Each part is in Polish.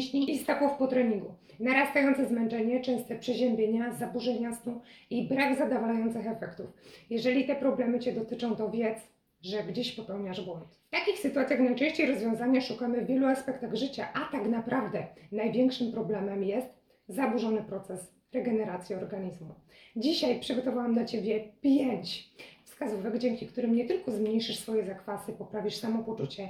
mięśni i stawów po treningu. Narastające zmęczenie, częste przeziębienia, zaburzenia snu i brak zadowalających efektów. Jeżeli te problemy Cię dotyczą, to wiedz, że gdzieś popełniasz błąd. W takich sytuacjach najczęściej rozwiązania szukamy w wielu aspektach życia, a tak naprawdę największym problemem jest zaburzony proces regeneracji organizmu. Dzisiaj przygotowałam dla Ciebie pięć wskazówek, dzięki którym nie tylko zmniejszysz swoje zakwasy, poprawisz samopoczucie,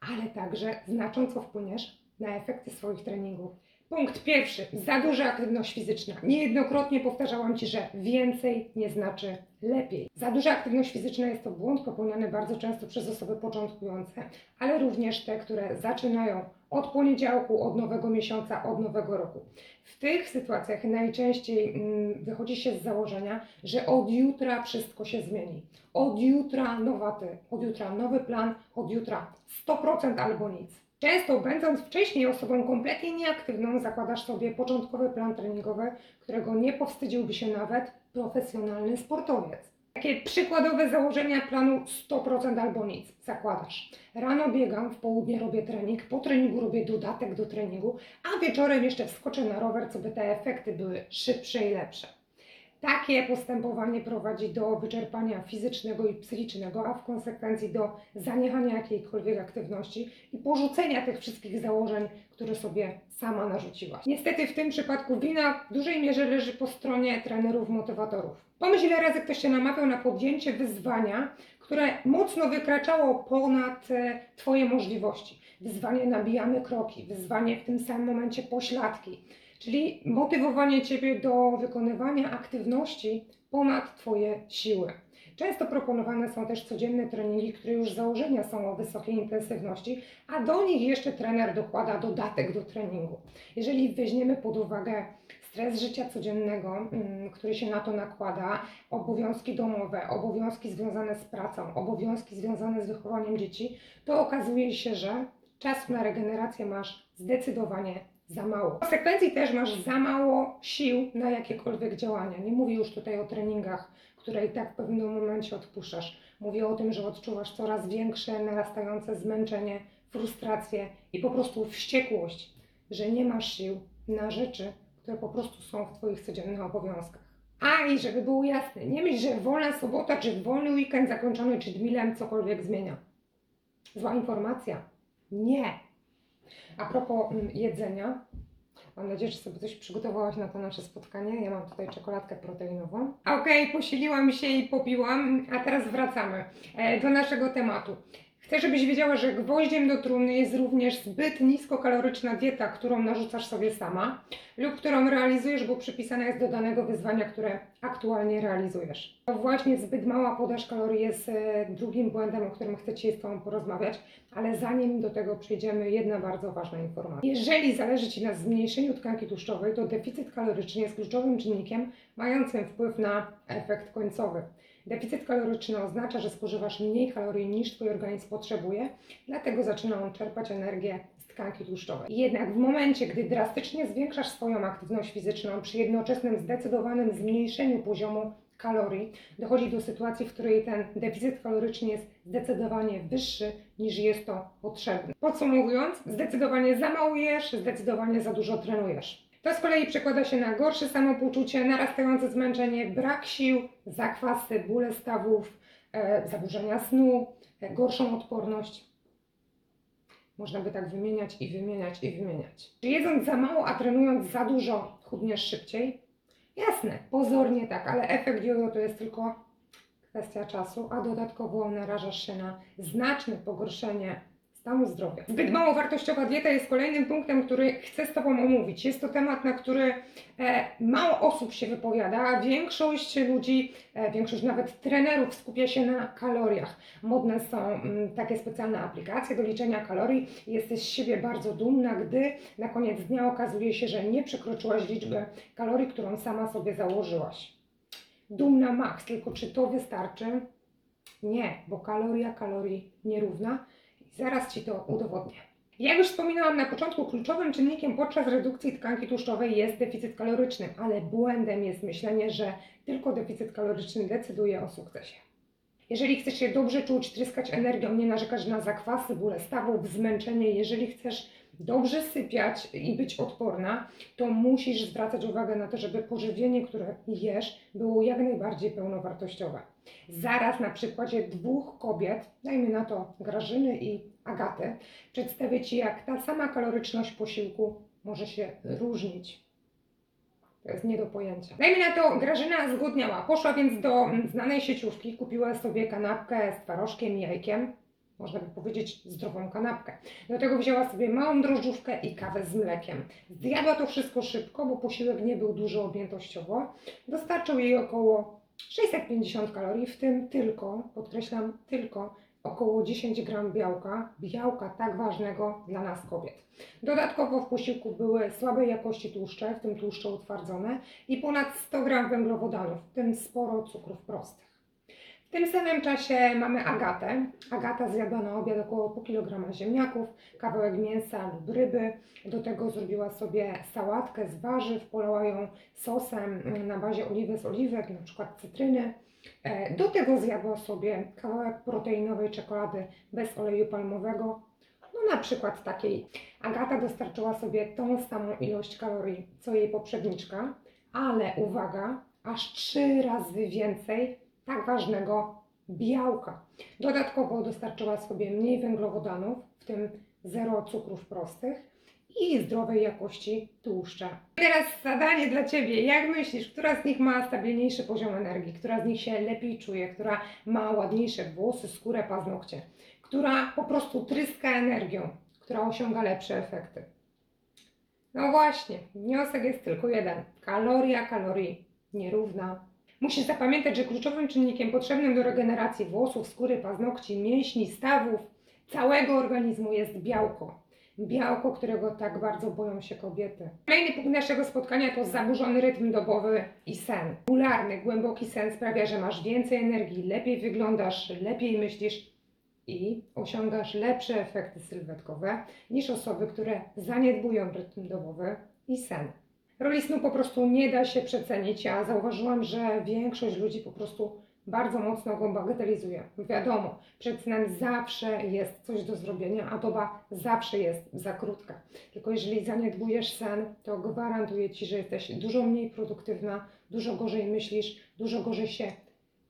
ale także znacząco wpłyniesz na efekty swoich treningów. Punkt pierwszy. Za duża aktywność fizyczna. Niejednokrotnie powtarzałam Ci, że więcej nie znaczy lepiej. Za duża aktywność fizyczna jest to błąd popełniany bardzo często przez osoby początkujące, ale również te, które zaczynają od poniedziałku, od nowego miesiąca, od nowego roku. W tych sytuacjach najczęściej mm, wychodzi się z założenia, że od jutra wszystko się zmieni. Od jutra nowa ty, od jutra nowy plan, od jutra 100% albo nic. Często będąc wcześniej osobą kompletnie nieaktywną, zakładasz sobie początkowy plan treningowy, którego nie powstydziłby się nawet profesjonalny sportowiec. Takie przykładowe założenia planu 100% albo nic. Zakładasz. Rano biegam, w południe robię trening, po treningu robię dodatek do treningu, a wieczorem jeszcze wskoczę na rower, co by te efekty były szybsze i lepsze. Takie postępowanie prowadzi do wyczerpania fizycznego i psychicznego, a w konsekwencji do zaniechania jakiejkolwiek aktywności i porzucenia tych wszystkich założeń, które sobie sama narzuciłaś. Niestety w tym przypadku wina w dużej mierze leży po stronie trenerów, motywatorów. Pomyśl, ile razy ktoś się namawiał na podjęcie wyzwania, które mocno wykraczało ponad e, Twoje możliwości. Wyzwanie nabijamy kroki, wyzwanie w tym samym momencie pośladki czyli motywowanie Ciebie do wykonywania aktywności ponad Twoje siły. Często proponowane są też codzienne treningi, które już z założenia są o wysokiej intensywności, a do nich jeszcze trener dokłada dodatek do treningu. Jeżeli weźmiemy pod uwagę stres życia codziennego, mm, który się na to nakłada, obowiązki domowe, obowiązki związane z pracą, obowiązki związane z wychowaniem dzieci, to okazuje się, że czasu na regenerację masz zdecydowanie za mało. W konsekwencji też masz za mało sił na jakiekolwiek działania. Nie mówię już tutaj o treningach, które i tak w pewnym momencie odpuszczasz. Mówię o tym, że odczuwasz coraz większe, narastające zmęczenie, frustrację i po prostu wściekłość, że nie masz sił na rzeczy, które po prostu są w Twoich codziennych obowiązkach. A i żeby było jasne, nie myśl, że wolna sobota, czy wolny weekend zakończony, czy dmilem cokolwiek zmienia. Zła informacja. Nie. A propos mm, jedzenia, mam nadzieję, że sobie coś przygotowałaś na to nasze spotkanie. Ja mam tutaj czekoladkę proteinową. Okej, okay, posiliłam się i popiłam, a teraz wracamy e, do naszego tematu. Chcę, żebyś wiedziała, że gwoździem do trumny jest również zbyt niskokaloryczna dieta, którą narzucasz sobie sama lub którą realizujesz, bo przypisana jest do danego wyzwania, które aktualnie realizujesz. To właśnie zbyt mała podaż kalorii jest e, drugim błędem, o którym chcę Ci z Tobą porozmawiać, ale zanim do tego przejdziemy, jedna bardzo ważna informacja. Jeżeli zależy Ci na zmniejszeniu tkanki tłuszczowej, to deficyt kaloryczny jest kluczowym czynnikiem mającym wpływ na efekt końcowy. Deficyt kaloryczny oznacza, że spożywasz mniej kalorii niż Twój organizm potrzebuje, dlatego zaczyna on czerpać energię z tkanki tłuszczowej. Jednak w momencie, gdy drastycznie zwiększasz swoją aktywność fizyczną przy jednoczesnym zdecydowanym zmniejszeniu poziomu kalorii, dochodzi do sytuacji, w której ten deficyt kaloryczny jest zdecydowanie wyższy niż jest to potrzebne. Podsumowując, zdecydowanie za mało jesz, zdecydowanie za dużo trenujesz. To z kolei przekłada się na gorsze samopoczucie, narastające zmęczenie, brak sił, zakwasy, bóle stawów, e, zaburzenia snu, e, gorszą odporność. Można by tak wymieniać i wymieniać i wymieniać. Czy jedząc za mało, a trenując za dużo, chudniesz szybciej? Jasne, pozornie tak, ale efekt jojo to jest tylko kwestia czasu, a dodatkowo narażasz się na znaczne pogorszenie stanu zdrowia. Zbyt mało wartościowa dieta jest kolejnym punktem, który chcę z Tobą omówić. Jest to temat, na który e, mało osób się wypowiada, większość ludzi, e, większość nawet trenerów skupia się na kaloriach. Modne są mm, takie specjalne aplikacje do liczenia kalorii. Jesteś z siebie bardzo dumna, gdy na koniec dnia okazuje się, że nie przekroczyłaś liczby kalorii, którą sama sobie założyłaś. Dumna max, tylko czy to wystarczy? Nie, bo kaloria kalorii nierówna Zaraz Ci to udowodnię. Jak już wspominałam na początku, kluczowym czynnikiem podczas redukcji tkanki tłuszczowej jest deficyt kaloryczny, ale błędem jest myślenie, że tylko deficyt kaloryczny decyduje o sukcesie. Jeżeli chcesz się dobrze czuć, tryskać energią, nie narzekać na zakwasy, bóle stawów, zmęczenie, jeżeli chcesz dobrze sypiać i być odporna, to musisz zwracać uwagę na to, żeby pożywienie, które jesz, było jak najbardziej pełnowartościowe. Zaraz na przykładzie dwóch kobiet, dajmy na to Grażyny i Agaty, przedstawię Ci, jak ta sama kaloryczność posiłku może się różnić. To jest nie do pojęcia. Dajmy na to, Grażyna zgłodniała. Poszła więc do znanej sieciówki, kupiła sobie kanapkę z twarożkiem i jajkiem. Można by powiedzieć zdrową kanapkę. Do tego wzięła sobie małą drożdżówkę i kawę z mlekiem. Zjadła to wszystko szybko, bo posiłek nie był duży objętościowo. Dostarczył jej około 650 kalorii, w tym tylko, podkreślam, tylko około 10 gram białka, białka tak ważnego dla nas kobiet. Dodatkowo w posiłku były słabej jakości tłuszcze, w tym tłuszcze utwardzone i ponad 100 gram węglowodanów, w tym sporo cukrów prostych. W tym samym czasie mamy Agatę. Agata zjadła na obiad około pół kilograma ziemniaków, kawałek mięsa lub ryby. Do tego zrobiła sobie sałatkę z warzyw, polała ją sosem na bazie oliwy z oliwek, na przykład cytryny. E, Do tego zjadła sobie kawałek proteinowej czekolady bez oleju palmowego, no na przykład takiej. Agata dostarczyła sobie tą samą ilość kalorii co jej poprzedniczka, ale uwaga, aż trzy razy więcej tak ważnego białka. Dodatkowo dostarczyła sobie mniej węglowodanów, w tym zero cukrów prostych i zdrowej jakości tłuszcze. Teraz zadanie dla Ciebie. Jak myślisz, która z nich ma stabilniejszy poziom energii? Która z nich się lepiej czuje? Która ma ładniejsze włosy, skórę, paznokcie? Która po prostu tryska energią? Która osiąga lepsze efekty? No właśnie, wniosek jest tylko jeden. Kaloria kalorii nierówna. Musisz zapamiętać, że kluczowym czynnikiem potrzebnym do regeneracji włosów, skóry, paznokci, mięśni, stawów, całego organizmu jest białko. Białko, którego tak bardzo boją się kobiety. Kolejny punkt naszego spotkania to zaburzony rytm dobowy i sen. Regularny, głęboki sen sprawia, że masz więcej energii, lepiej wyglądasz, lepiej myślisz i osiągasz lepsze efekty sylwetkowe niż osoby, które zaniedbują rytm dobowy i sen. Roli snu po prostu nie da się przecenić. Ja zauważyłam, że większość ludzi po prostu bardzo mocno go bagatelizuje. Wiadomo, przed snem zawsze jest coś do zrobienia, a doba zawsze jest za krótka. Tylko jeżeli zaniedbujesz sen, to gwarantuję Ci, że jesteś dużo mniej produktywna, dużo gorzej myślisz, dużo gorzej się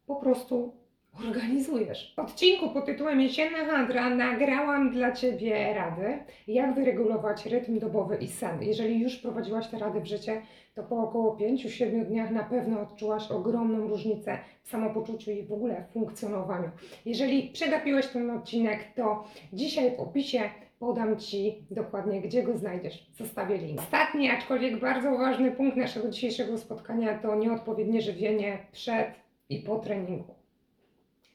po prostu organizujesz. W odcinku pod tytułem Jesienna Handra nagrałam dla Ciebie rady, jak wyregulować rytm dobowy i sen. Jeżeli już prowadziłaś te rady w życie, to po około 5-7 dniach na pewno odczułaś ogromną różnicę w samopoczuciu i w ogóle w funkcjonowaniu. Jeżeli przegapiłeś ten odcinek, to dzisiaj w opisie podam Ci dokładnie, gdzie go znajdziesz. Zostawię link. Ostatni, aczkolwiek bardzo ważny punkt naszego dzisiejszego spotkania to nieodpowiednie żywienie przed i po treningu.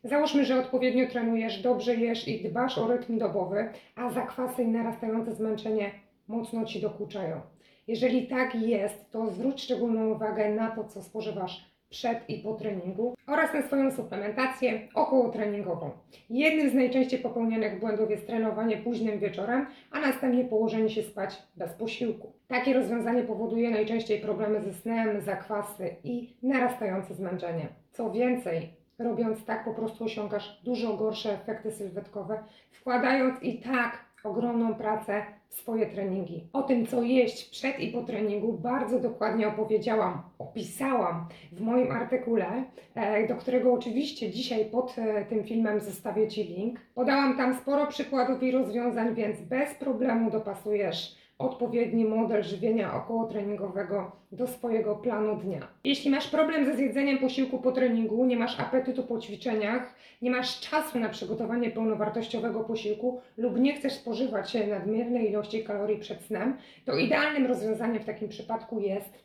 Załóżmy, że odpowiednio trenujesz, dobrze jesz i dbasz o rytm dobowy, a zakwasy i narastające zmęczenie mocno Ci dokuczają. Jeżeli tak jest, to zwróć szczególną uwagę na to, co spożywasz przed i po treningu oraz na swoją suplementację okołotreningową. Jednym z najczęściej popełnianych błędów jest trenowanie późnym wieczorem, a następnie położenie się spać bez posiłku. Takie rozwiązanie powoduje najczęściej problemy ze snem, zakwasy i narastające zmęczenie. Co więcej, robiąc tak po prostu osiągasz dużo gorsze efekty sylwetkowe, wkładając i tak ogromną pracę w swoje treningi. O tym, co jeść przed i po treningu, bardzo dokładnie opowiedziałam, opisałam w moim artykule, e, do którego oczywiście dzisiaj pod e, tym filmem zostawię Ci link. Podałam tam sporo przykładów i rozwiązań, więc bez problemu dopasujesz odpowiedni model żywienia okołotreningowego do swojego planu dnia. Jeśli masz problem ze zjedzeniem posiłku po treningu, nie masz apetytu po ćwiczeniach, nie masz czasu na przygotowanie pełnowartościowego posiłku lub nie chcesz spożywać nadmiernej ilości kalorii przed snem, to idealnym rozwiązaniem w takim przypadku jest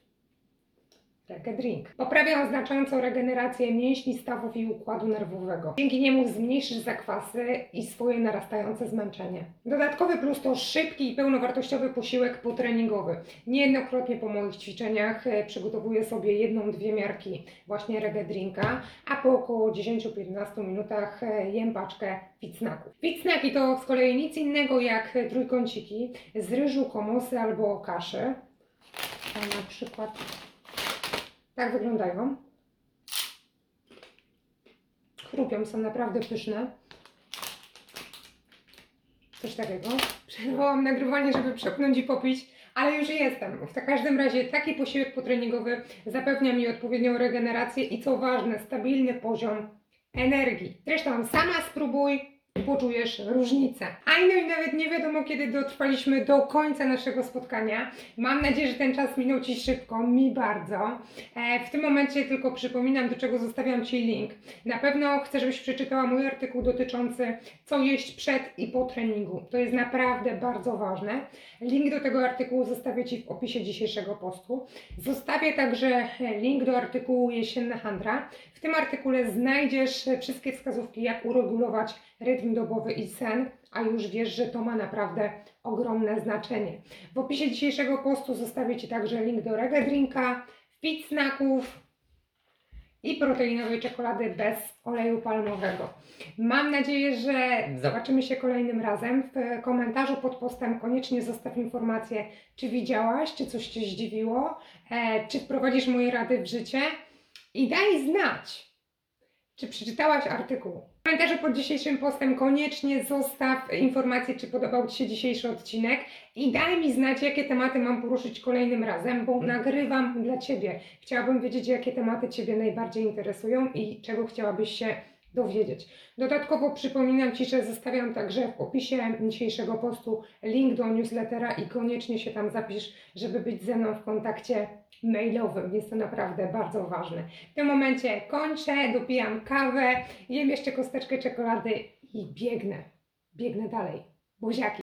Reke Drink. Poprawia on znacząco regenerację mięśni, stawów i układu nerwowego. Dzięki niemu zmniejszysz zakwasy i swoje narastające zmęczenie. Dodatkowy plus to szybki i pełnowartościowy posiłek potreningowy. Niejednokrotnie po moich ćwiczeniach e, przygotowuję sobie jedną, dwie miarki właśnie Rege Drinka, a po około 10-15 minutach e, jem paczkę Fitznaków. Fitznaki to z kolei nic innego jak trójkąciki z ryżu, komosy albo kaszy. Na przykład tak wyglądają. Chrupią, są naprawdę pyszne. Coś takiego. Przerwałam nagrywanie, żeby przepnąć i popić, ale już jestem. W każdym razie taki posiłek potreningowy zapewnia mi odpowiednią regenerację i co ważne, stabilny poziom energii. Zresztą sama spróbuj poczujesz różnicę. A no i nawet nie wiadomo, kiedy dotrwaliśmy do końca naszego spotkania. Mam nadzieję, że ten czas minął Ci szybko, mi bardzo. E, w tym momencie tylko przypominam, do czego zostawiam Ci link. Na pewno chcę, żebyś przeczytała mój artykuł dotyczący co jeść przed i po treningu. To jest naprawdę bardzo ważne. Link do tego artykułu zostawię Ci w opisie dzisiejszego postu. Zostawię także link do artykułu Jesienna Handra. W tym artykule znajdziesz wszystkie wskazówki, jak uregulować rytm dobowy i sen, a już wiesz, że to ma naprawdę ogromne znaczenie. W opisie dzisiejszego postu zostawię Ci także link do Rega Drinka, fit snacków i proteinowej czekolady bez oleju palmowego. Mam nadzieję, że zobaczymy się kolejnym razem. W komentarzu pod postem koniecznie zostaw informację, czy widziałaś, czy coś Cię zdziwiło, e, czy wprowadzisz moje rady w życie i daj znać, czy przeczytałaś artykuł. W komentarzu pod dzisiejszym postem koniecznie zostaw informację, czy podobał Ci się dzisiejszy odcinek i daj mi znać, jakie tematy mam poruszyć kolejnym razem, bo nagrywam dla Ciebie. Chciałabym wiedzieć, jakie tematy Ciebie najbardziej interesują i czego chciałabyś się dowiedzieć. Dodatkowo przypominam Ci, że zostawiam także w opisie dzisiejszego postu link do newslettera i koniecznie się tam zapisz, żeby być ze mną w kontakcie mailowym. Jest to naprawdę bardzo ważne. W tym momencie kończę, dopijam kawę, jem jeszcze kosteczkę czekolady i biegnę. Biegnę dalej. Buziaki.